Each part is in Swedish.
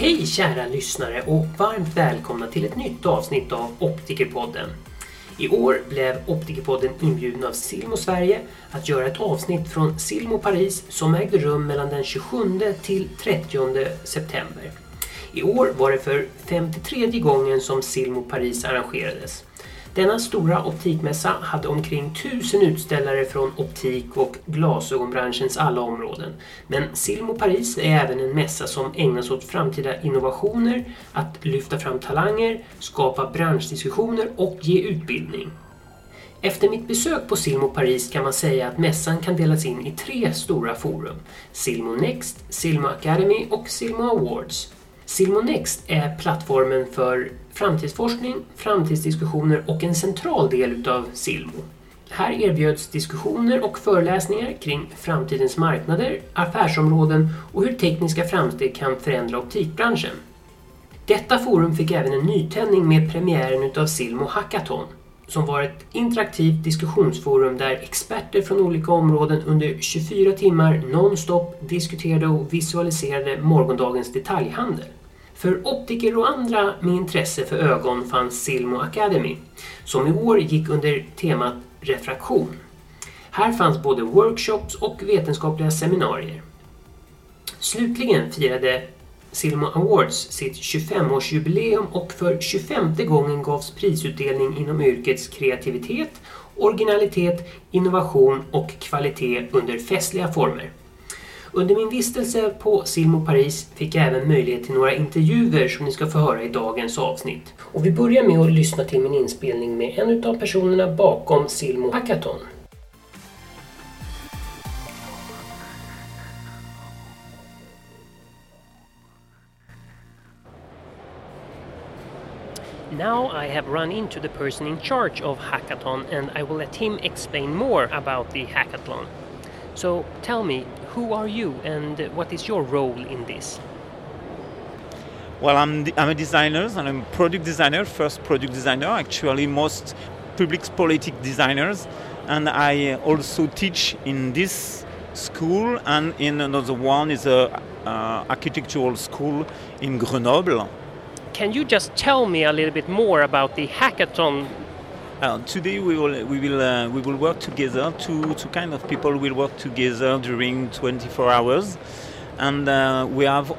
Hej kära lyssnare och varmt välkomna till ett nytt avsnitt av Optikerpodden. I år blev Optikerpodden inbjuden av Silmo Sverige att göra ett avsnitt från Silmo Paris som ägde rum mellan den 27 till 30 september. I år var det för 53 gången som Silmo Paris arrangerades. Denna stora optikmässa hade omkring tusen utställare från optik och glasögonbranschens alla områden. Men Silmo Paris är även en mässa som ägnas åt framtida innovationer, att lyfta fram talanger, skapa branschdiskussioner och ge utbildning. Efter mitt besök på Silmo Paris kan man säga att mässan kan delas in i tre stora forum. Silmo Next, Silmo Academy och Silmo Awards. Silmo Next är plattformen för framtidsforskning, framtidsdiskussioner och en central del utav Silmo. Här erbjöds diskussioner och föreläsningar kring framtidens marknader, affärsområden och hur tekniska framsteg kan förändra optikbranschen. Detta forum fick även en nytändning med premiären utav Silmo Hackathon som var ett interaktivt diskussionsforum där experter från olika områden under 24 timmar nonstop diskuterade och visualiserade morgondagens detaljhandel. För optiker och andra med intresse för ögon fanns Silmo Academy som i år gick under temat refraktion. Här fanns både workshops och vetenskapliga seminarier. Slutligen firade Silmo Awards sitt 25-årsjubileum och för 25 gången gavs prisutdelning inom yrkets kreativitet, originalitet, innovation och kvalitet under festliga former. Under min vistelse på Silmo Paris fick jag även möjlighet till några intervjuer som ni ska få höra i dagens avsnitt. Och vi börjar med att lyssna till min inspelning med en av personerna bakom Silmo Hackathon. Now I have run into the person in charge of Hackathon and I will let him explain more about the hackathon. So tell me, who are you and what is your role in this? Well, I'm, I'm a designer and I'm a product designer, first product designer, actually most public politic designers. And I also teach in this school and in another one is a uh, architectural school in Grenoble. Can you just tell me a little bit more about the hackathon uh, today we will we will uh, we will work together. Two two kind of people will work together during 24 hours, and uh, we have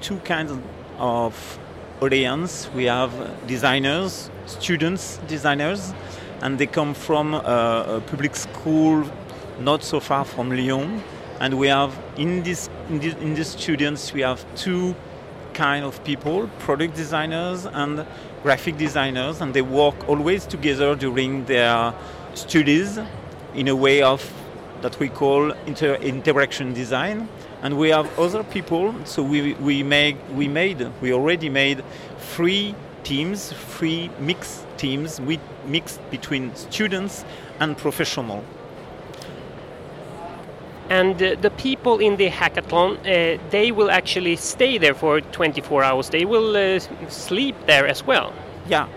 two kinds of audience. We have designers, students, designers, and they come from a public school not so far from Lyon. And we have in this in this, in these students we have two kind of people, product designers and graphic designers, and they work always together during their studies in a way of that we call inter- interaction design. And we have other people, so we, we, make, we made, we already made three teams, three mixed teams, we mixed between students and professional. And uh, the people in the hackathon, uh, they will actually stay there for 24 hours. They will uh, sleep there as well. Yeah,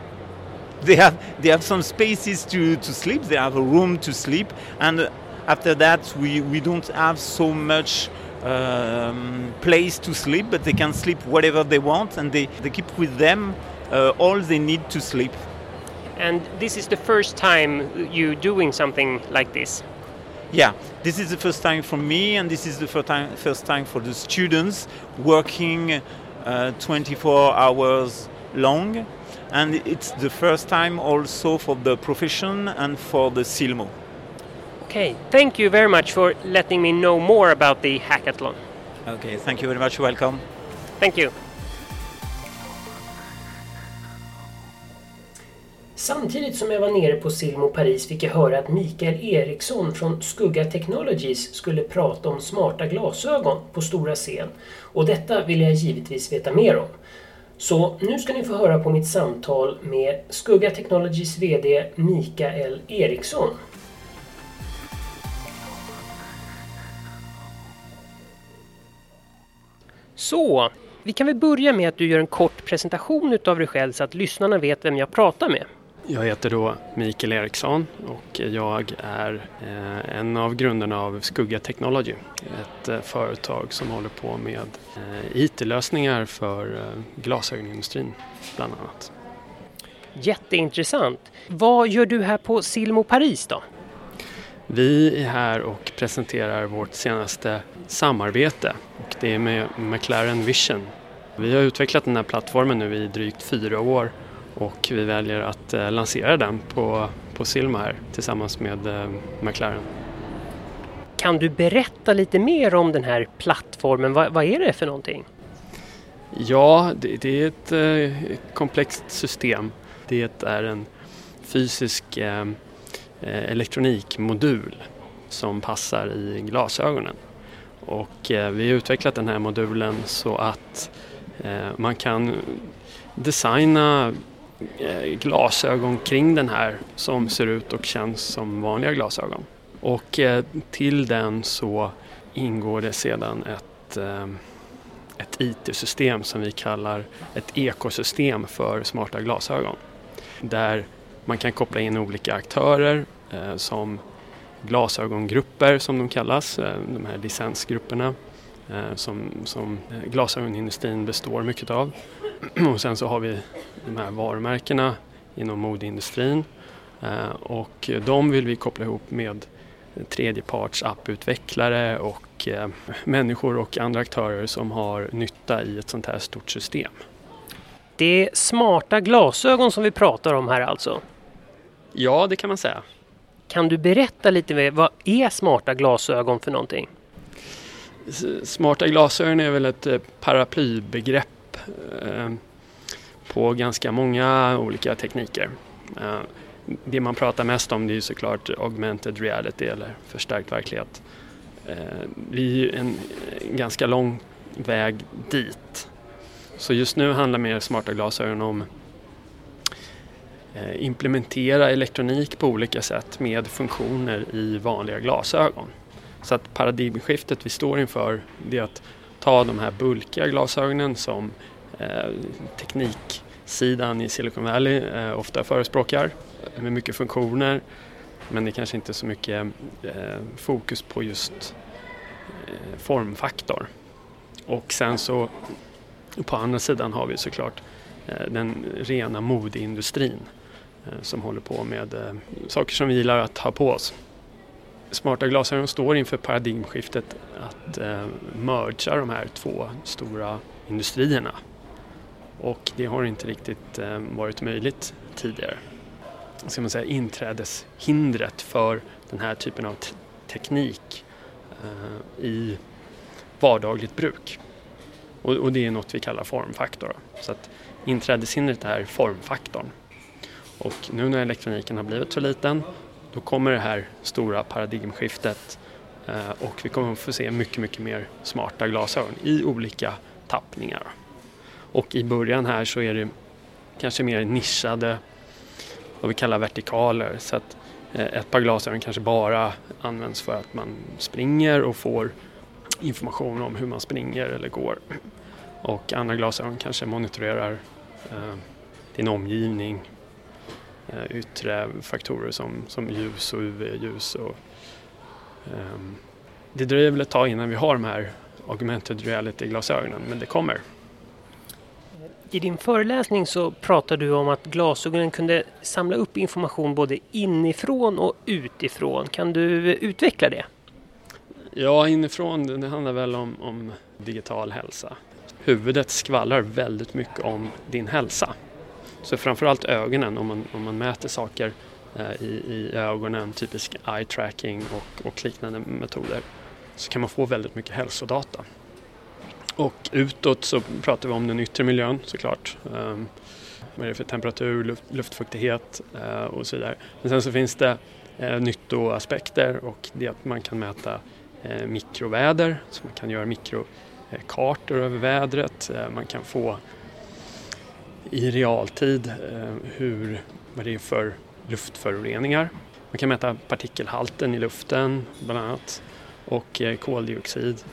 they have they have some spaces to, to sleep. They have a room to sleep, and after that, we, we don't have so much um, place to sleep, but they can sleep whatever they want, and they, they keep with them uh, all they need to sleep. And this is the first time you doing something like this. Yeah, this is the first time for me, and this is the first time, first time for the students working uh, 24 hours long, and it's the first time also for the profession and for the Silmo. Okay, thank you very much for letting me know more about the hackathon. Okay, thank you very much. Welcome. Thank you. Samtidigt som jag var nere på Silmo Paris fick jag höra att Mikael Eriksson från Skugga Technologies skulle prata om smarta glasögon på stora scen. Och detta vill jag givetvis veta mer om. Så nu ska ni få höra på mitt samtal med Skugga Technologies VD Mikael Eriksson. Så, vi kan väl börja med att du gör en kort presentation utav dig själv så att lyssnarna vet vem jag pratar med. Jag heter då Mikael Eriksson och jag är eh, en av grundarna av Skugga Technology. Ett eh, företag som håller på med eh, IT-lösningar för glasögonindustrin bland annat. Jätteintressant. Vad gör du här på Silmo Paris då? Vi är här och presenterar vårt senaste samarbete och det är med McLaren Vision. Vi har utvecklat den här plattformen nu i drygt fyra år och vi väljer att eh, lansera den på, på Silma här tillsammans med eh, McLaren. Kan du berätta lite mer om den här plattformen? Vad, vad är det för någonting? Ja, det, det är ett eh, komplext system. Det är en fysisk eh, eh elektronikmodul som passar i glasögonen. Och eh, vi har utvecklat den här modulen så att man kan designa Eh, glasögon kring den här som ser ut och känns som vanliga glasögon. Och eh, till den så ingår det sedan ett, eh, ett IT-system som vi kallar ett ekosystem för smarta glasögon. Där man kan koppla in olika aktörer som glasögongrupper som de kallas, de här licensgrupperna som, som glasögonindustrin består mycket av. Och sen så har vi de här varumärkena inom modeindustrin eh, och de vill vi koppla ihop med tredjeparts apputvecklare och eh, människor och andra aktörer som har nytta i ett sånt här stort system. Det är smarta glasögon som vi pratar om här alltså? Ja, det kan man säga. Kan du berätta lite mer, vad är smarta glasögon för någonting? Smarta glasögon är väl ett eh, paraplybegrepp på ganska många olika tekniker. Eh, det man pratar mest om det är såklart augmented reality eller förstärkt verklighet. Det vi är en ganska lång väg dit. Så just nu handlar mer smarta glasögon om eh, implementera elektronik på olika sätt med funktioner i vanliga glasögon. Så att paradigmskiftet vi står inför det är att ta de här bulkiga glasögonen som eh, sidan i Silicon Valley eh, ofta förespråkar med mycket funktioner men det är kanske inte så mycket eh, fokus på just eh, formfaktor. Och sen så på andra sidan har vi såklart eh, den rena modeindustrin eh, som håller på med eh, saker som vi gillar att ha på oss. Smarta glasögon står inför paradigmskiftet att eh, mergea de här två stora industrierna och det har inte riktigt eh, varit möjligt tidigare. Ska man säga, inträdeshindret för den här typen av teknik eh, i vardagligt bruk. Och, det är något vi kallar formfaktor. Så att inträdeshindret är formfaktorn. Och nu när elektroniken har blivit så liten då kommer det här stora paradigmskiftet eh, och vi kommer att få se mycket, mycket mer smarta glasögon i olika tappningar. Och i början här så är det kanske mer nischade, vad vi kallar vertikaler. Så att eh, ett par glasögon kanske bara används för att man springer och får information om hur man springer eller går. Och andra glasögon kanske monitorerar eh, din omgivning, eh, yttre faktorer som, som ljus och UV-ljus. Och, eh, det dröjer väl ett tag innan vi har de här augmented reality-glasögonen, men det kommer. I din föreläsning så pratade du om att glasögonen kunde samla upp information både inifrån och utifrån. Kan du utveckla det? Ja, inifrån det handlar väl om, om digital hälsa. Huvudet skvallrar väldigt mycket om din hälsa. Så framförallt ögonen, om man, om man mäter saker eh, i, i ögonen, typisk eye tracking och, och liknande metoder, så kan man få väldigt mycket hälsodata. Och utåt så pratar vi om den yttre miljön såklart. Um, vad är det för temperatur, luft, luftfuktighet uh, och så vidare. Men sen så finns det uh, nyttoaspekter och det är att man kan mäta uh, mikroväder, så man kan göra mikrokartor över vädret. Man kan få i realtid hur, vad det är för luftföroreningar. Man kan mäta partikelhalten i luften bland annat och koldioxid.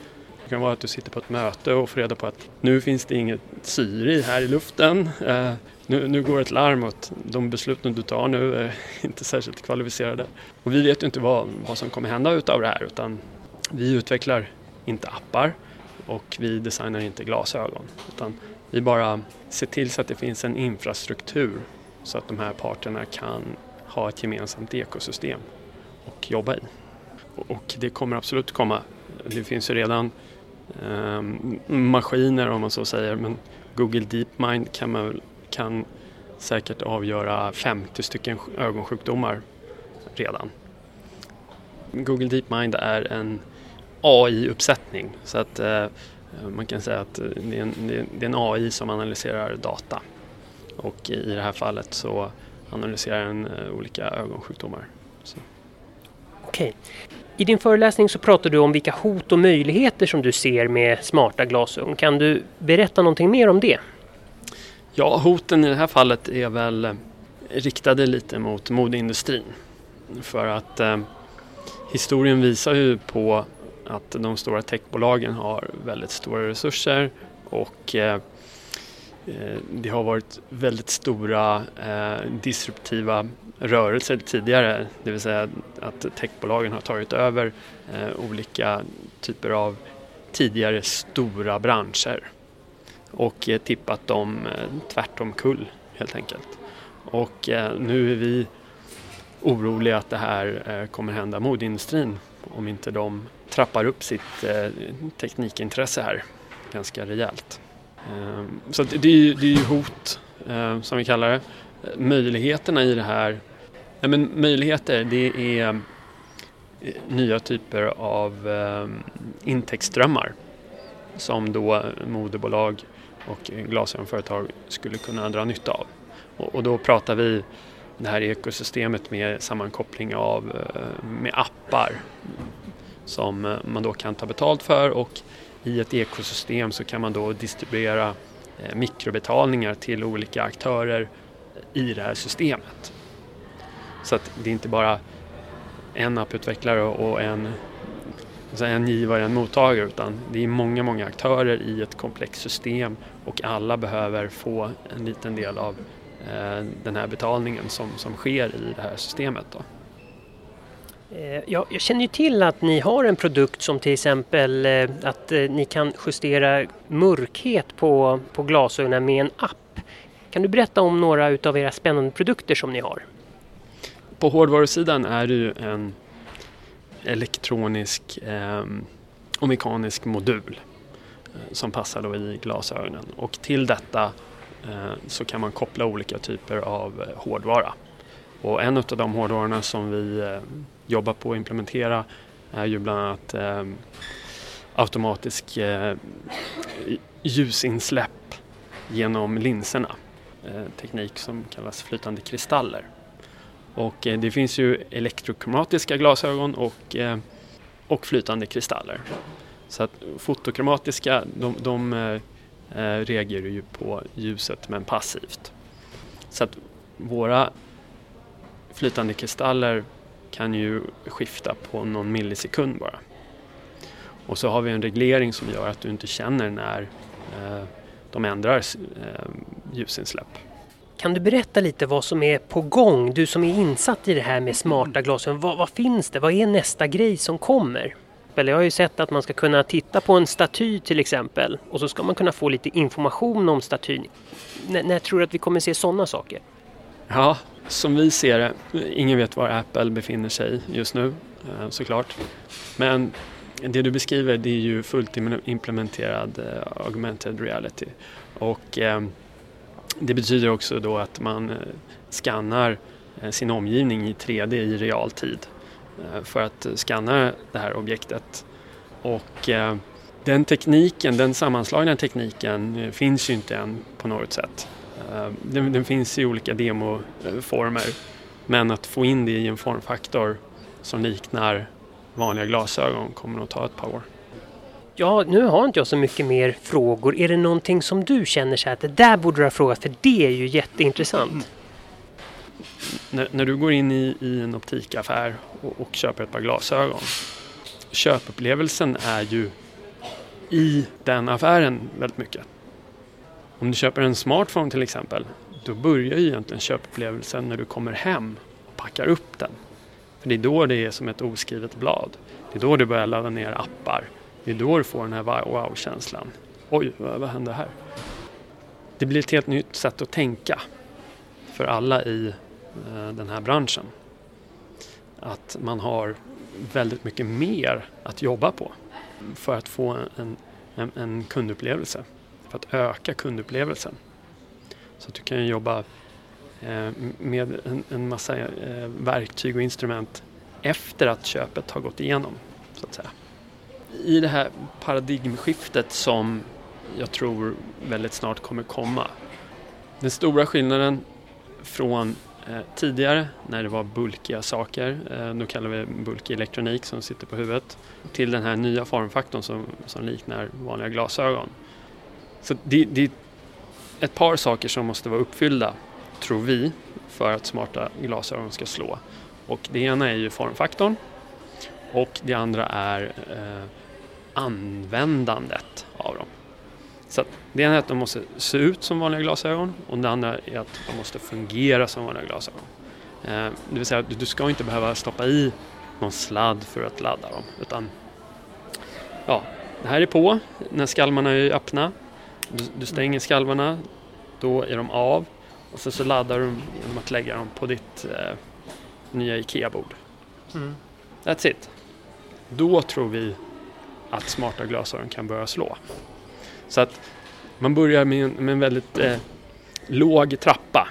Kan vara att du sitter på ett möte och får reda på att nu finns det inget syre här i luften. Eh, nu, nu, går ett larm att de besluten du tar nu är inte särskilt kvalificerade. Och vi vet ju inte vad, vad som kommer hända utav det här utan vi utvecklar inte appar och vi designar inte glasögon. Utan vi bara ser till så att det finns en infrastruktur så att de här parterna kan ha ett gemensamt ekosystem och jobba i. Och det kommer absolut komma. Det finns ju redan Ehm, maskiner om man så säger men Google DeepMind kan, man, kan säkert avgöra 50 stycken ögonsjukdomar redan. Google DeepMind är en AI-uppsättning så att eh, man kan säga att det är, en, det är en AI som analyserar data och i det här fallet så analyserar den eh, olika ögonsjukdomar. Så. Okej. I din föreläsning så pratar du om vilka hot och möjligheter som du ser med smarta glasögon. Kan du berätta någonting mer om det? Ja, hoten i det här fallet är väl eh, riktade lite mot modeindustrin. För att eh, historien visar ju på att de stora techbolagen har väldigt stora resurser och eh, Eh, det har varit väldigt stora eh, disruptiva rörelser tidigare, det vill säga att techbolagen har tagit över eh, olika typer av tidigare stora branscher och eh, tippat dem eh, tvärtom kull helt enkelt. Och eh, nu är vi oroliga att det här eh, kommer hända modeindustrin om inte de trappar upp sitt eh, teknikintresse här ganska rejält. Ehm, så det, är ju, det är ju hot ehm, som vi kallar det. Möjligheterna i det här, ja, men möjligheter det är eh, nya typer av ehm, intäktsströmmar som då moderbolag och glasögonföretag skulle kunna dra nytta av. Och, då pratar vi det här ekosystemet med sammankoppling av eh, med appar som eh, man då kan ta betalt för och i ett ekosystem så kan man då distribuera eh, mikrobetalningar till olika aktörer i det här systemet. Så att det är inte bara en apputvecklare och en, alltså en givare och en mottagare utan det är många, många aktörer i ett komplext system och alla behöver få en liten del av eh, den här betalningen som, som sker i det här systemet. Då. Eh, jag, jag känner ju till att ni har en produkt som till exempel eh, att eh, ni kan justera mörkhet på, på glasögonen med en app. Kan du berätta om några utav era spännande produkter som ni har? På hårdvarusidan är det ju en elektronisk eh, och mekanisk modul som passar då i glasögonen och till detta eh, så kan man koppla olika typer av hårdvara. Och en av de hårdvarorna som vi eh, jobbar på att implementera är ju bland annat eh, automatisk eh, ljusinsläpp genom linserna. Eh, teknik som kallas flytande kristaller. Och eh, det finns ju elektrokromatiska glasögon och, eh, och flytande kristaller. Så att fotokromatiska de, de eh, eh reagerar ju på ljuset men passivt. Så att våra flytande kristaller kan ju skifta på någon millisekund bara. Och så har vi en reglering som gör att du inte känner när eh, de ändrar eh, ljusinsläpp. Kan du berätta lite vad som är på gång? Du som är insatt i det här med smarta glasögon. Vad, vad finns det? Vad är nästa grej som kommer? Jag har ju sett att man ska kunna titta på en staty till exempel och så ska man kunna få lite information om statyn. N när tror du att vi kommer se sådana saker? Ja, som vi ser det, ingen vet var Apple befinner sig just nu eh, såklart. Men det du beskriver det är ju fullt implementerad eh, augmented reality. Och eh, det betyder också då att man skannar sin omgivning i 3D i realtid för att skanna det här objektet. Och den tekniken, den sammanslagna tekniken finns ju inte än på något sätt. Eh, den, den, finns i olika demoformer men att få in det i en formfaktor som liknar vanliga glasögon kommer nog ta ett par år. Ja, nu har inte jag så mycket mer frågor. Är det någonting som du känner så att det där borde du ha frågat för det är ju jätteintressant? Mm. När, när, du går in i, i en optikaffär och, och, köper ett par glasögon köpupplevelsen är ju i den affären väldigt mycket. Om du köper en smartphone till exempel, då börjar ju egentligen köpupplevelsen när du kommer hem och packar upp den. För det är då det är som ett oskrivet blad. Det är då du börjar ladda ner appar. Det är då du får den här wow-känslan. Oj, vad hände här? Det blir ett helt nytt sätt att tänka för alla i eh, den här branschen. Att man har väldigt mycket mer att jobba på för att få en, en, en kundupplevelse, för att öka kundupplevelsen. Så att du kan jobba eh, med en, massa eh, verktyg och instrument efter att köpet har gått igenom. Så att säga. I det här paradigmskiftet som jag tror väldigt snart kommer komma. Den stora skillnaden från eh, tidigare när det var bulkiga saker, nu då kallar vi bulkig elektronik som sitter på huvudet, till den här nya formfaktorn som, som liknar vanliga glasögon. Så det, det är ett par saker som måste vara uppfyllda, tror vi, för att smarta glasögon ska slå. Och det ena är ju formfaktorn och det andra är eh, användandet av dem. Så det ena är att de måste se ut som vanliga glasögon och det andra är att de måste fungera som vanliga glasögon. Eh, det vill säga att du ska inte behöva stoppa i någon sladd för att ladda dem utan ja, det här är på när skalmarna är öppna. Du, du stänger skalvarna, då är de av och sen så laddar du genom att lägga dem på ditt eh, nya IKEA-bord. Mm. That's it. Då tror vi att smarta glasögon kan börja slå. Så att man börjar med en, med en väldigt eh, låg trappa.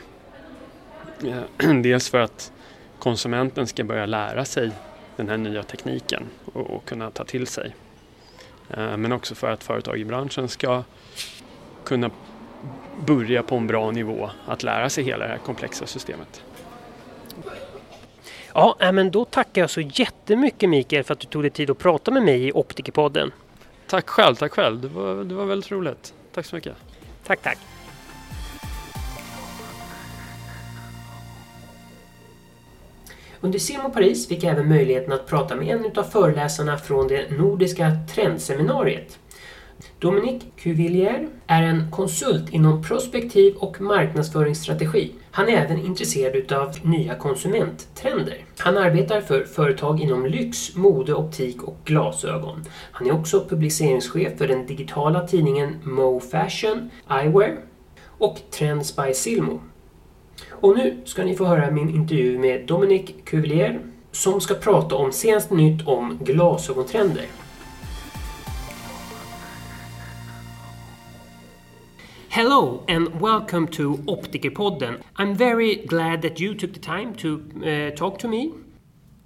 Eh, dels för att konsumenten ska börja lära sig den här nya tekniken och, och kunna ta till sig. Eh, men också för att företag i branschen ska kunna börja på en bra nivå att lära sig hela det här komplexa systemet. Ja, men då tackar jag så jättemycket Mikael för att du tog dig tid att prata med mig i Optikerpodden. Tack själv, tack själv. Det var, det var väldigt roligt. Tack så mycket. Tack, tack. Under Silmo Paris fick jag även möjligheten att prata med en av föreläsarna från det nordiska trendseminariet. Dominique Cuvillier är en konsult inom prospektiv och marknadsföringsstrategi. Han är även intresserad av nya konsumenttrender. Han arbetar för företag inom lyx, mode, optik och glasögon. Han är också publiceringschef för den digitala tidningen Mo Fashion, Eyewear och Trends by Silmo. Och nu ska ni få höra min intervju med Dominique Cuvillier som ska prata om senaste nytt om glasögontrender. Hello and welcome to Optikerpodden. I'm very glad that you took the time to uh, talk to me.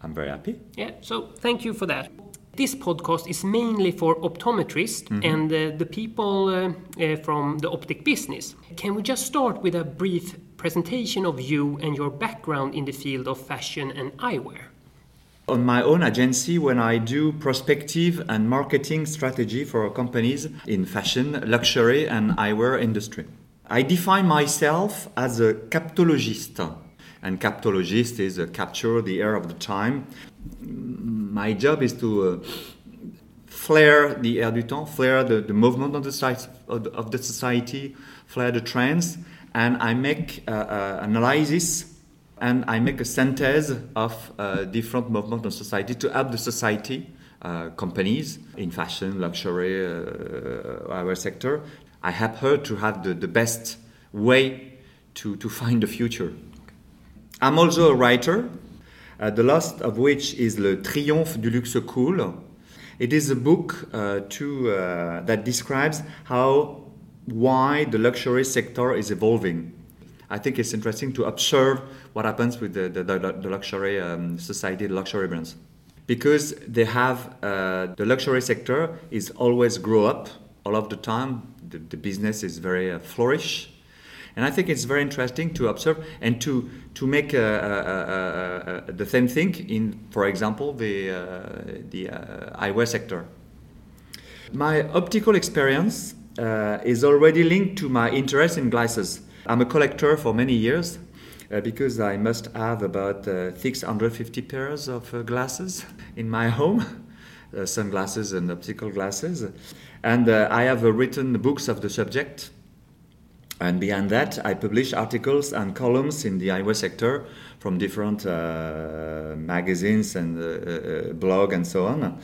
I'm very happy. Yeah, so thank you for that. This podcast is mainly for optometrists mm -hmm. and uh, the people uh, uh, from the optic business. Can we just start with a brief presentation of you and your background in the field of fashion and eyewear? On my own agency when I do prospective and marketing strategy for companies in fashion, luxury, and eyewear industry. I define myself as a captologist, and captologist is a capture the air of the time. My job is to uh, flare the air du temps, flare the, the movement of the, society, of the, society, flare the trends, and I make uh, uh, analysis and I make a synthesis of uh, different movements of society to help the society, uh, companies in fashion, luxury, uh, our sector. I help her to have the, the best way to, to find the future. I'm also a writer, uh, the last of which is Le Triomphe du Luxe Cool. It is a book uh, to, uh, that describes how why the luxury sector is evolving I think it's interesting to observe what happens with the, the, the luxury um, society, the luxury brands. Because they have, uh, the luxury sector is always grow up all of the time. The, the business is very uh, flourish. And I think it's very interesting to observe and to, to make uh, uh, uh, the same thing in, for example, the, the eyewear sector. My optical experience is already linked to my interest in glasses. I'm a collector for many years uh, because I must have about uh, 650 pairs of uh, glasses in my home. uh, sunglasses and optical glasses. And uh, I have uh, written books of the subject. And beyond that, I publish articles and columns in the eyewear sector from different magazines and uh, blog and so on.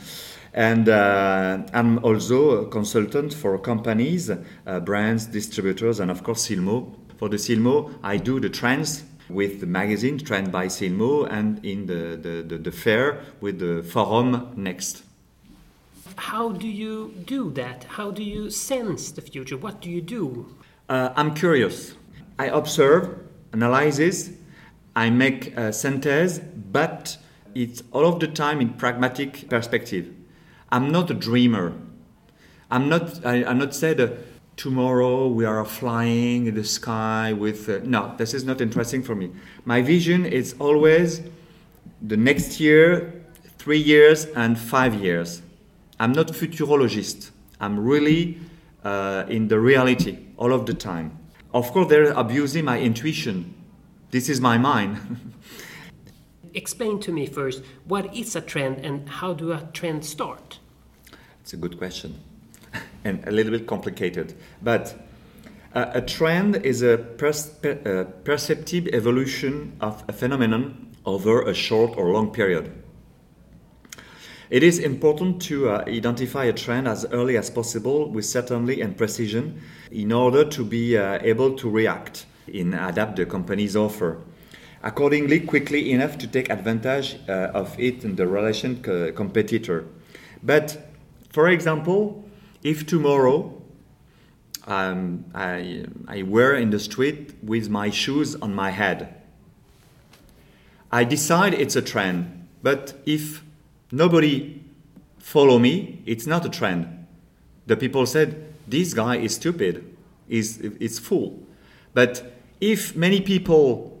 And I'm also a consultant for companies, brands, distributors, and of course Silmo. For the Silmo, I do the trends with the magazine Trend by Silmo and in the, the, the, the fair with the Forum Next. How do you do that? How do you sense the future? What do you do? Uh, I'm curious. I observe, analyze, I make a sentence, but it's all of the time in pragmatic perspective. I'm not a dreamer. I'm not. I, am not said. Tomorrow we are flying in the sky with. Uh, no, this is not interesting for me. My vision is always the next year, three years, and five years. I'm not futurologist. I'm really uh, in the reality all of the time. Of course, they're abusing my intuition. This is my mind. Explain to me first what is a trend and how do a trend start? It's a good question and a little bit complicated. But uh, a trend is a per- perceptive evolution of a phenomenon over a short or long period. It is important to uh, identify a trend as early as possible with certainty and precision in order to be uh, able to react and adapt the company's offer. Accordingly, quickly enough to take advantage uh, of it in the relation co- competitor. But, for example, if tomorrow um, I, I were in the street with my shoes on my head, I decide it's a trend. But if nobody follow me, it's not a trend. The people said, this guy is stupid, is is fool. But if many people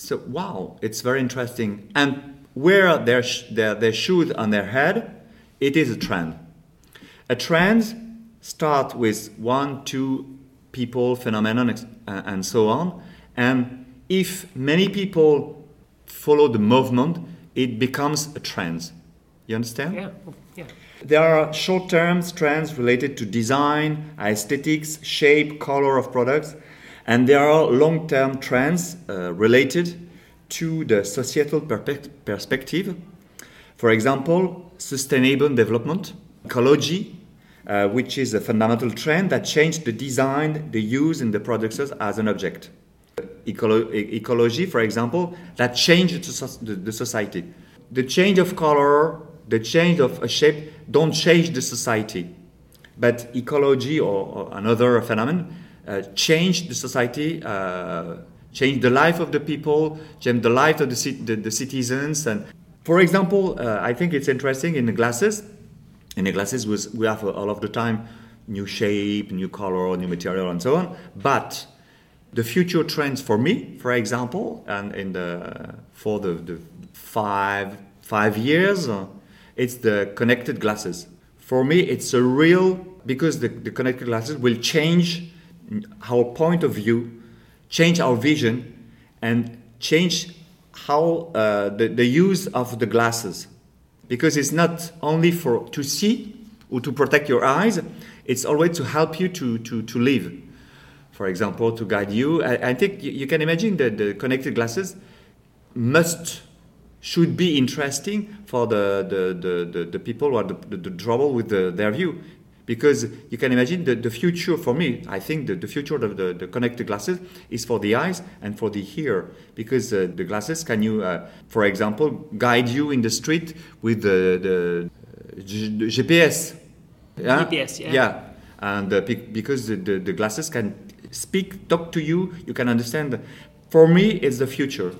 so wow, it's very interesting, and wear their, their, their shoes on their head, it is a trend. A trend starts with one, two people, phenomenon, and so on. And if many people follow the movement, it becomes a trend. You understand? Yeah. yeah. There are short term trends related to design, aesthetics, shape, color of products, and there are long term trends uh, related to the societal perspective. For example, sustainable development, ecology, uh, which is a fundamental trend that changed the design, the use, and the products as an object. Ecolo- ecology, for example, that changed the society the change of color, the change of a shape don't change the society. But ecology or, or another phenomenon uh, change the society, uh, change the life of the people, changed the life of the, the, the citizens. And for example, uh, I think it's interesting in the glasses. In the glasses, we have all of the time new shape, new color, new material, and so on. But the future trends for me, for example, and in the for the, the five five years, uh, it's the connected glasses. For me, it's a real because the, the connected glasses will change our point of view, change our vision, and change how uh, the, the use of the glasses. Because it's not only for to see or to protect your eyes, it's always to help you to, to, to live. For example, to guide you. I, I think you, you can imagine that the connected glasses must should be interesting for the, the, the, the, the people who are the, the, the trouble with the, their view. Because you can imagine the, the future for me, I think the, the future of the, the connected glasses is for the eyes and for the ear. Because uh, the glasses can you, uh, for example, guide you in the street with the, the, GPS. Yeah? GPS, yeah. Yeah. And uh, because the, the, the glasses can speak, talk to you, you can understand. For me, it's the future.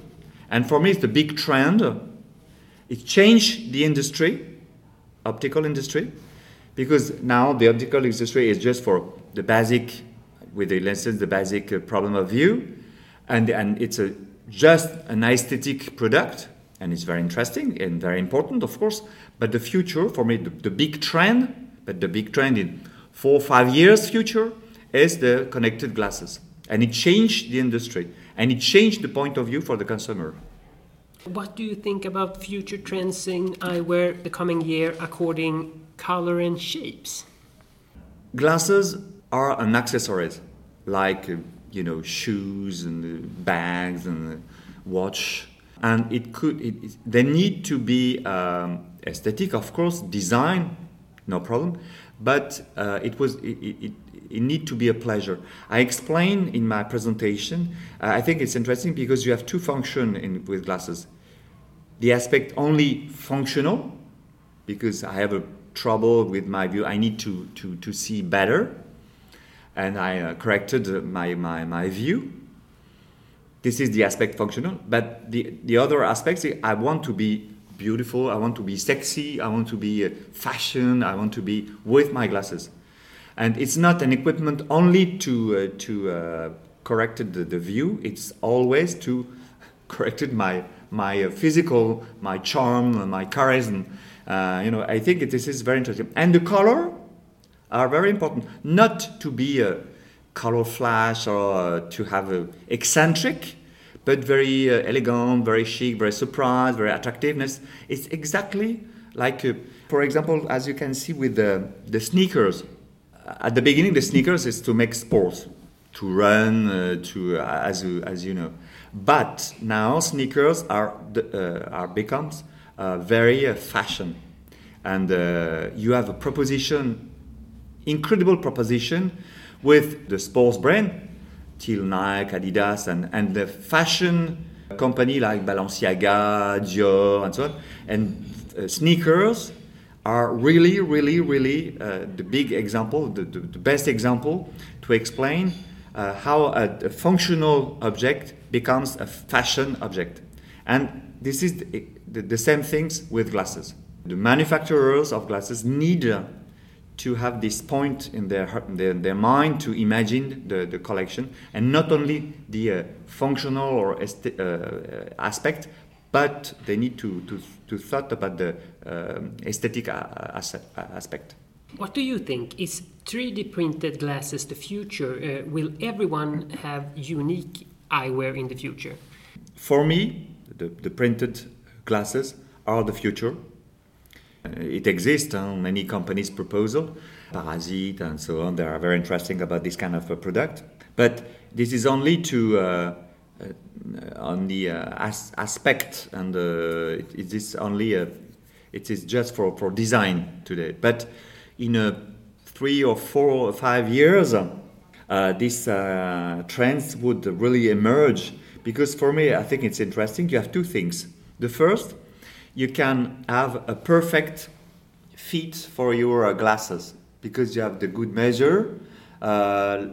And for me, it's the big trend. It changed the industry, optical industry, because now the optical industry is just for the basic, with the lenses, the basic uh, problem of view, and, and it's a, just an aesthetic product, and it's very interesting and very important, of course. But the future, for me, the, the big trend, but the big trend in four five years future, is the connected glasses. And it changed the industry and it changed the point of view for the consumer. What do you think about future trends in eyewear the coming year according color and shapes? Glasses are an accessories like uh, you know shoes and bags and watch. And it could it, it, they need to be um, aesthetic of course design no problem. But uh, it was it, it, it need to be a pleasure. I explain in my presentation uh, i think it's interesting because you have two function in, with glasses. The aspect only functional because i have a trouble with my view. I need to to, to see better. And i uh, corrected my, my, my view. This is the aspect functional but the, the other aspects i want to be beautiful i want to be sexy i want to be uh, fashion i want to be with my glasses. And it's not an equipment only to uh, to uh, correct the, the, view it's always to corrected my my uh, physical my charm my charisma uh, you know i think this is very interesting and the color are very important not to be a color flash or uh, to have a eccentric, but very uh, elegant, very chic, very surprise, very attractiveness. It's exactly like, uh, for example, as you can see with the, the sneakers. At the beginning, the sneakers is to make sports, to run, uh, to uh, as you, as you know. But now sneakers are uh, are becomes very fashion, and you have a proposition, incredible proposition with the sports brand, till Nike, Adidas, and, and the fashion company like Balenciaga, Dior, and so on. And uh, sneakers are really, really, really uh, the big example, the, the, the, best example to explain uh, how a, a, functional object becomes a fashion object. And this is the, the, same things with glasses. The manufacturers of glasses need to have this point in their, their, their mind to imagine the, the collection and not only the uh, functional or uh, aspect but they need to, to, to thought about the um, aesthetic aspect. What do you think? Is 3D printed glasses the future? Uh, will everyone have unique eyewear in the future? For me, the, the printed glasses are the future uh, it exists on many companies' proposal, Parasite and so on. They are very interesting about this kind of a product. But this is only to uh, uh, on the uh, as aspect, and uh, it, it is only a, it is just for, for design today. But in a three or four or five years, uh, these trends would really emerge. Because for me, I think it's interesting. You have two things. The first you can have a perfect fit for your glasses because you have the good measure, uh,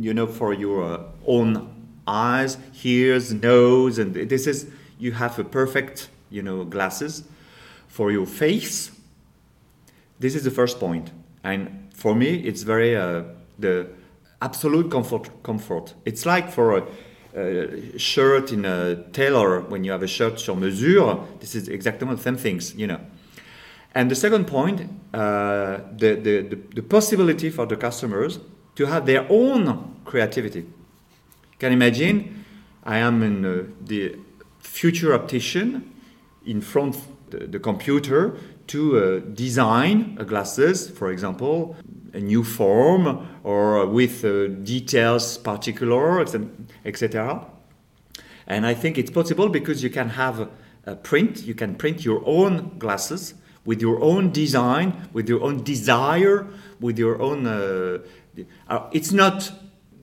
you know, for your own eyes, ears, nose, and this is you have a perfect, you know, glasses for your face. This is the first point, and for me, it's very uh, the absolute comfort. Comfort. It's like for a uh, shirt in a tailor when you have a shirt sur mesure. This is exactly the same things, you know. And the second point, uh, the, the, the, the, possibility for the customers to have their own creativity. You can imagine, I am in uh, the future optician in front the, the computer to uh, design glasses, for example, a new form or with uh, details particular, etc. And I think it's possible because you can have a print, you can print your own glasses with your own design, with your own desire, with your own. Uh, uh, it's not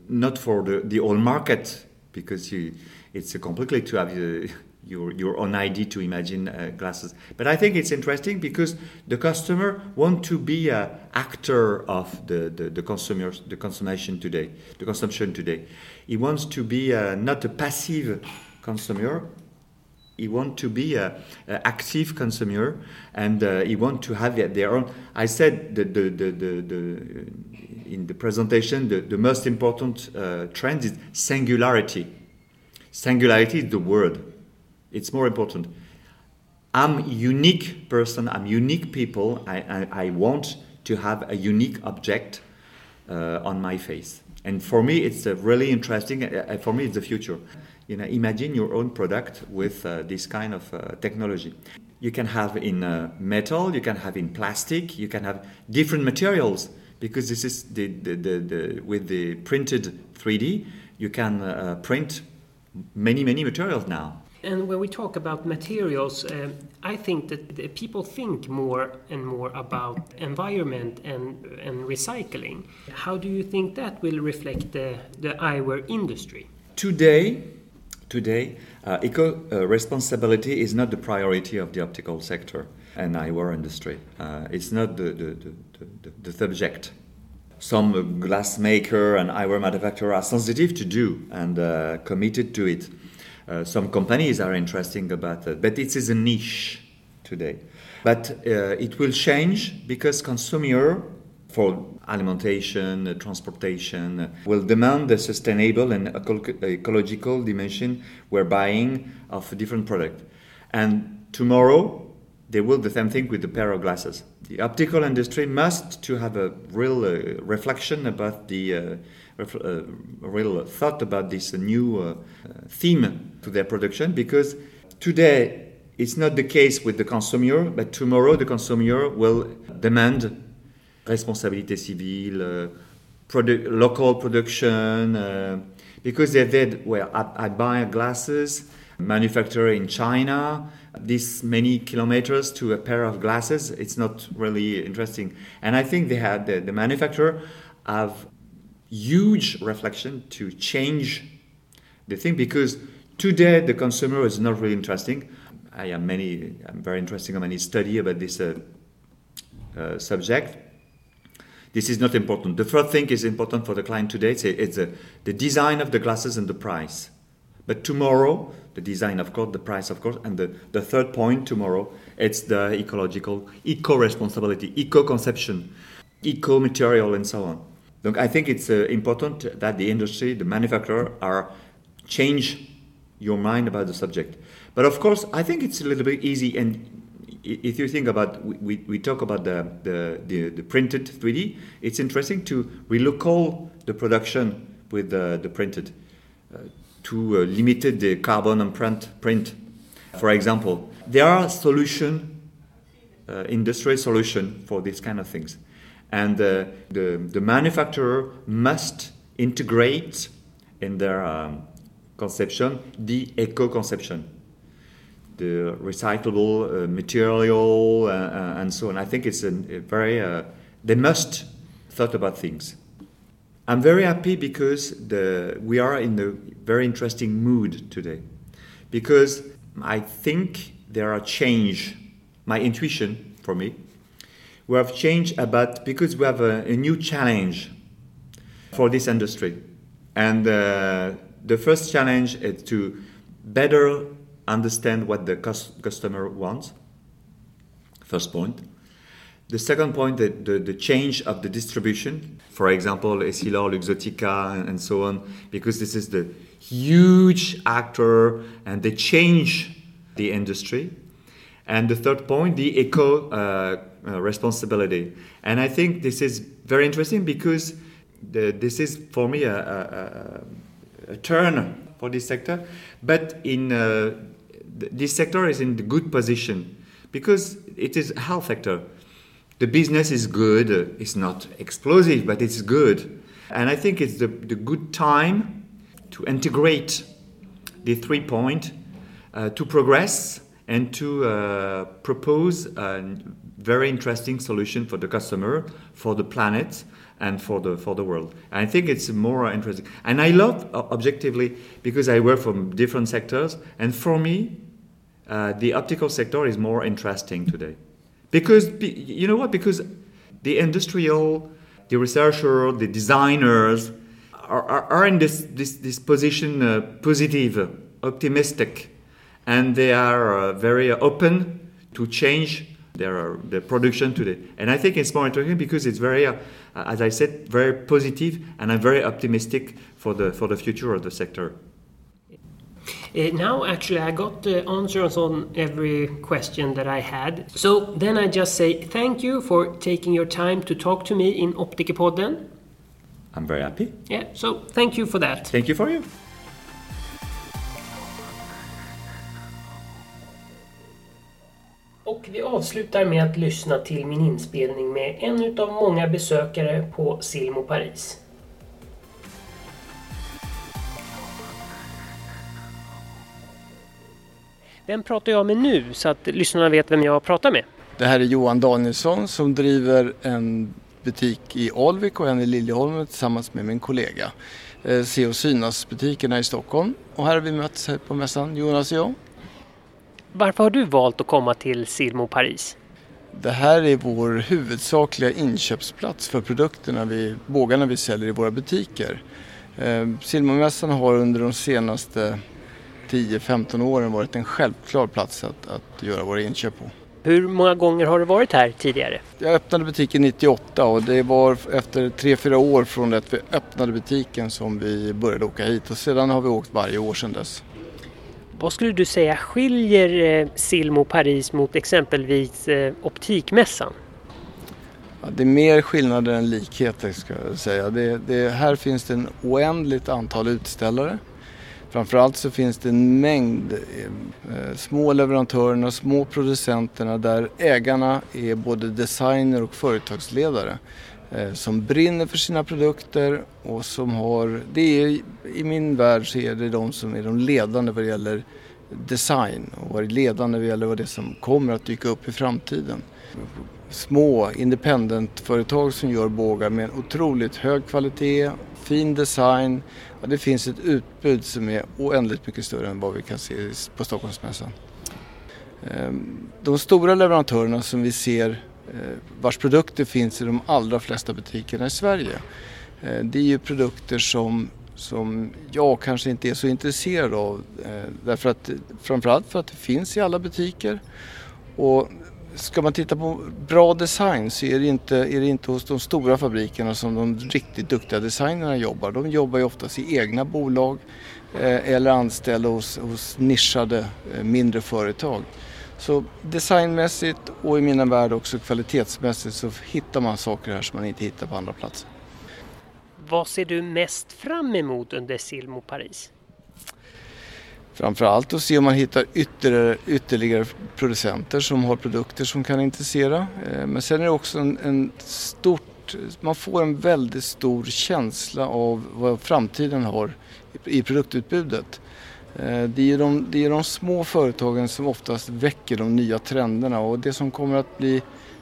not for the, the whole market because you, it's completely to have uh, your, your own idea to imagine uh, glasses. But I think it's interesting because the customer want to be an actor of the, the, the consumers, the consumption today, the consumption today. He wants to be uh, not a passive consumer. He want to be an active consumer, and uh, he want to have their own. I said the, the, the, the, the in the presentation the, the most important uh, trend is singularity. Singularity is the word it's more important. I'm unique person, I'm unique people. I, I, I want to have a unique object uh, on my face. And for me, it's uh, really interesting. Uh, for me, it's the future. You know, imagine your own product with uh, this kind of uh, technology. You can have in uh, metal, you can have in plastic, you can have different materials because this is the, the, the, the with the printed 3D, you can uh, print many many materials now. And when we talk about materials, um, I think that people think more and more about environment and, and recycling. How do you think that will reflect the, the eyewear industry? Today, today, uh, eco uh, responsibility is not the priority of the optical sector and eyewear industry. Uh, it's not the, the, the, the, the subject some glass maker and eyewear manufacturer are sensitive to do and uh, committed to it. Uh, some companies are interesting about it, but it is a niche today. But uh, it will change because consumer for alimentation, uh, transportation will demand a sustainable and ecological dimension we're buying of a different product. And tomorrow they will the same thing with the pair of glasses. The optical industry must to have a real uh, reflection about the uh, real thought about this new uh, theme to their production because today it's not the case with the consumer, but tomorrow the consumer will demand responsabilité civile, uh, produ- local production, uh, because they did, well, I, I buy glasses manufactured in China, this many kilometers to a pair of glasses, it's not really interesting. And I think they had the, the manufacturer have huge reflection to change the thing because today the consumer is not really interesting. I am many, I'm very interested in many study about this uh, uh, subject. This is not important. The first thing is important for the client today. It's, it's uh, the design of the glasses and the price. But tomorrow, the design, of course, the price, of course, and the, the third point tomorrow, it's the ecological, eco-responsibility, eco-conception, eco-material, and so on. Donc I think it's uh, important that the industry, the manufacturer, are change your mind about the subject. But of course, I think it's a little bit easy. And if you think about, we, we talk about the, the, the, the printed 3D, it's interesting to relocate the production with the, the printed. Uh, to uh, limit the carbon imprint print. For example, there are solution, uh, industry solution for these kind of things, and uh, the the manufacturer must integrate in their um, conception the eco conception, the recyclable uh, material uh, uh, and so on. I think it's a, a very they must thought about things. I'm very happy because the, we are in a very interesting mood today. Because I think there are change, my intuition for me, we have changed about because we have a, a new challenge for this industry. And uh, the first challenge is to better understand what the customer wants. First point. The second point, the, the, the, change of the distribution, for example, Essilor, Luxotica, and, so on, because this is the huge actor and they change the industry. And the third point, the eco uh, uh, responsibility. And I think this is very interesting because the, this is for me a, a, a, turn for this sector. But in uh, this sector is in the good position because it is a health sector the business is good. It's not explosive, but it's good. And I think it's the, the good time to integrate the three point uh, to progress and to uh, propose a very interesting solution for the customer, for the planet, and for the for the world. And I think it's more interesting. And I love uh, objectively because I work from different sectors, and for me, uh, the optical sector is more interesting today. Because, you know what? Because the industrial, the researcher, the designers are, are, are in this, this, this position uh, positive, optimistic, and they are uh, very open to change their, their production today. And I think it's more interesting because it's very, uh, as I said, very positive, and I'm very optimistic for the, for the future of the sector. Uh, now, actually, I got the answers on every question that I had. So then I just say thank you for taking your time to talk to me in Optikerpodden. I'm very happy. Yeah, so thank you for that. Thank you for you. Och vi avslutar med att lyssna till min inspelning med en utav många besökare på Silmo Paris. Vem pratar jag med nu så att lyssnarna vet vem jag pratar med? Det här är Johan Danielsson som driver en butik i Alvik och en i Liljeholmen tillsammans med min kollega. Eh, Se och synas butikerna i Stockholm. Och här har vi mötts här på mässan, Jonas och jag. Varför har du valt att komma till Silmo Paris? Det här är vår huvudsakliga inköpsplats för produkterna vi, bågarna vi säljer i våra butiker. Eh, Silmomässan har under de senaste 10-15 åren varit en självklar plats att, att göra våra inköp på. Hur många gånger har du varit här tidigare? Jag öppnade butiken 98 och det var efter 3-4 år från det att vi öppnade butiken som vi började åka hit och sedan har vi åkt varje år sedan dess. Vad skulle du säga skiljer eh, Silmo Paris mot exempelvis eh, Optikmässan? Ja, det är mer skillnader än likheter ska jag säga. Det, det, här finns det en oändligt antal utställare. Framförallt så finns det en mängd eh, eh små leverantörerna, små producenterna där ägarna är både designer och företagsledare Eh, som brinner för sina produkter och som har, det är, i min värld så är det de som är de ledande vad det gäller design och vad det ledande vad det gäller vad det som kommer att dyka upp i framtiden. Små independentföretag som gör bågar med en otroligt hög kvalitet, fin design. Ja, det finns ett utbud som är oändligt mycket större än vad vi kan se på Stockholmsmässan. Ehm, de stora leverantörerna som vi ser Eh, vars produkter finns i de allra flesta butikerna i Sverige. Eh, det är ju produkter som, som jag kanske inte är så intresserad av. Eh, därför att, framförallt för att det finns i alla butiker. Och ska man titta på bra design så är det, inte, är det inte hos de stora fabrikerna som de riktigt duktiga designerna jobbar. De jobbar ju oftast i egna bolag eller anställda hos, hos nischade mindre företag. Så designmässigt och i mina värld också kvalitetsmässigt så hittar man saker här som man inte hittar på andra platser. Vad ser du mest fram emot under Silmo Paris? Framförallt att se om man hittar ytterligare, ytterligare producenter som har produkter som kan intressera. Eh, men sen är det också en, en stort, man får en väldigt stor känsla av vad framtiden har i produktutbudet. Eh, det är, de, det är de små företagen som oftast väcker de nya trenderna och det som kommer att bli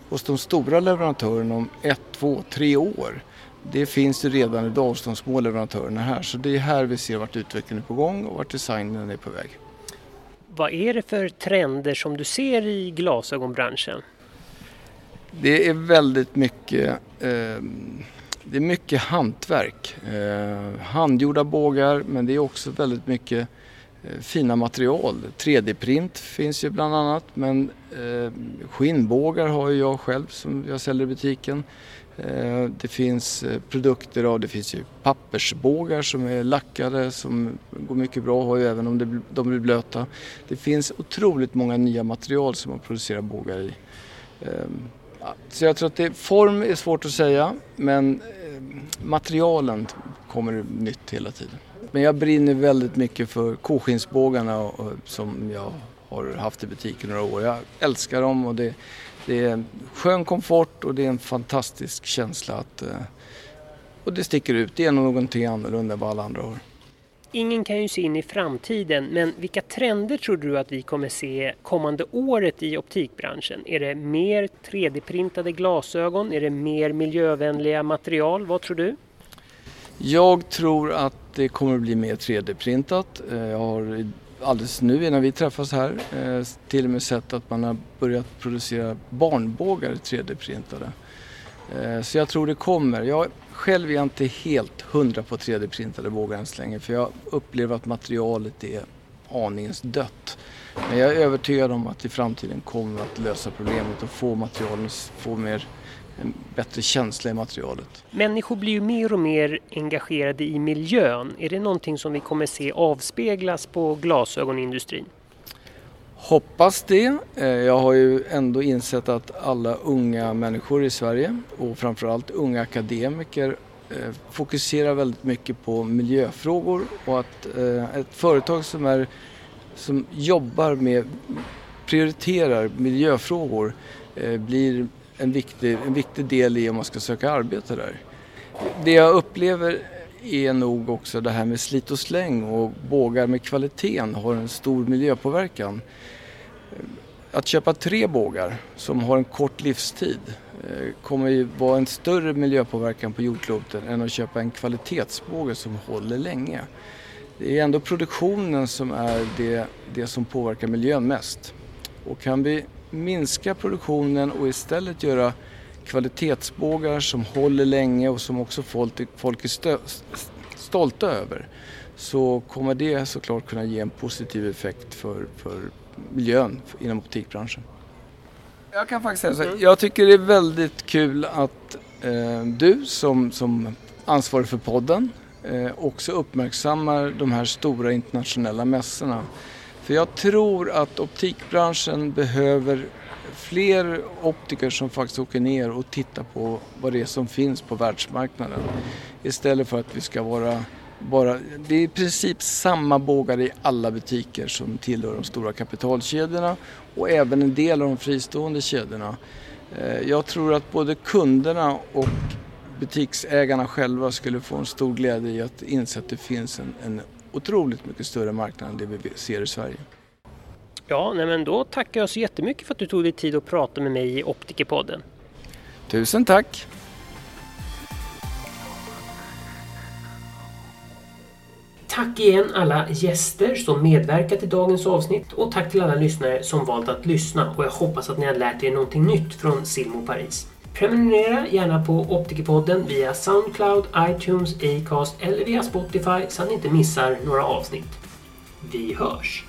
hos de stora leverantörerna om ett, två, tre år det finns ju redan idag hos de små leverantörerna här så det är här vi ser vart utvecklingen är på gång och vart designen är på väg. Vad är det för trender som du ser i glasögonbranschen? Det är väldigt mycket, eh, det är mycket hantverk. Eh, handgjorda bågar men det är också väldigt mycket Eh, fina material. 3D-print finns ju bland annat men eh, skinnbågar har ju jag själv som jag säljer i butiken. Eh, det finns eh, produkter av, det finns ju pappersbågar som är lackade som går mycket bra att ha även om de blir blöta. Det finns otroligt många nya material som man producerar bågar i. Eh, så jag tror att det, form är svårt att säga men eh, materialen kommer nytt hela tiden. Men jag brinner väldigt mycket för koskinsbågarna som jag har haft i butiken några år. Jag älskar dem och det det är skön komfort och det är en fantastisk känsla att... Eh, och det sticker ut, det är någonting annorlunda än vad alla andra har. Ingen kan ju se in i framtiden, men vilka trender tror du att vi kommer se kommande året i optikbranschen? Är det mer 3D-printade glasögon? Är det mer miljövänliga material? Vad tror du? Jag tror att det kommer att bli mer 3D-printat. Eh, jag har alldeles nu innan vi träffas här eh, till och med sett att man har börjat producera barnbågar 3D-printade. Eh, så jag tror det kommer. Jag själv är inte helt hundra på 3D-printade bågar än så länge för jag upplever att materialet är aningens dött. Men jag är övertygad om att i framtiden kommer att lösa problemet och få materialen få mer en bättre känsla i materialet. Människor blir ju mer och mer engagerade i miljön. Är det någonting som vi kommer se avspeglas på glasögonindustrin? Hoppas det. Eh, jag har ju ändå insett att alla unga människor i Sverige och framförallt unga akademiker eh, fokuserar väldigt mycket på miljöfrågor och att eh, ett företag som, är, som jobbar med, prioriterar miljöfrågor eh, blir en viktig, en viktig del i om man ska söka arbete där. Det jag upplever är nog också det här med slit och släng och bågar med kvaliteten har en stor miljöpåverkan. Eh, att köpa tre bågar som har en kort livstid eh, kommer ju vara en större miljöpåverkan på jordklotet än att köpa en kvalitetsbåge som håller länge. Det är ändå produktionen som är det, det som påverkar miljön mest. Och kan vi minska produktionen och istället göra kvalitetsbågar som håller länge och som också folk, folk är stö, stolta över så kommer det såklart kunna ge en positiv effekt för, för miljön inom optikbranschen. Jag kan faktiskt säga så här, jag tycker det är väldigt kul att eh, du som, som ansvarig för podden eh, också uppmärksammar de här stora internationella mässorna. För jag tror att optikbranschen behöver fler optiker som faktiskt åker ner och tittar på vad det är som finns på världsmarknaden. Istället för att vi ska vara bara, det är i princip samma bågar i alla butiker som tillhör de stora kapitalkedjorna och även en del av de fristående kedjorna. Eh, jag tror att både kunderna och butiksägarna själva skulle få en stor glädje i att inse att det finns en, en otroligt mycket större marknad än det vi ser i Sverige. Ja, nej men då tackar jag så jättemycket för att du tog dig tid att prata med mig i Optikerpodden. Tusen tack! Tack igen alla gäster som medverkat i dagens avsnitt och tack till alla lyssnare som valt att lyssna och jag hoppas att ni har lärt er någonting nytt från Silmo Paris. Prenumerera gärna på Optikerpodden via Soundcloud, iTunes, Acast eller via Spotify så att ni inte missar några avsnitt. Vi hörs!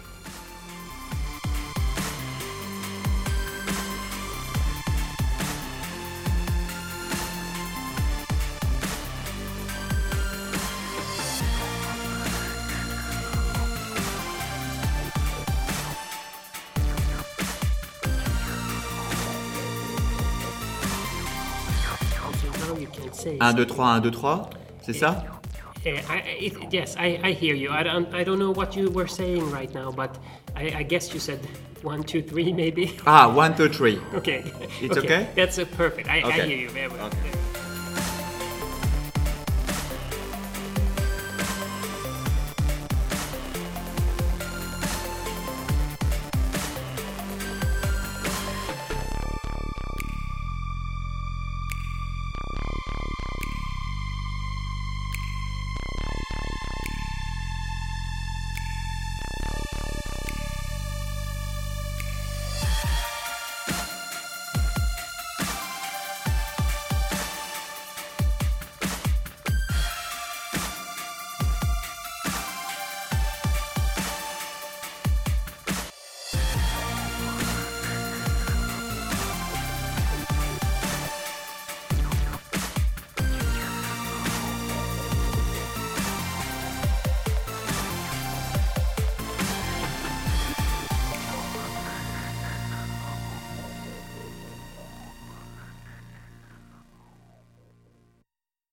1, 2, 3, 1, 2, 3, c'est ça? Uh, I, it, yes, I, I hear you. I don't, I don't know what you were saying right now, but I, I guess you said one, two, three, maybe. Ah, one, two, three. okay. It's okay? okay? That's uh, perfect. I, okay. I hear you very well. Okay.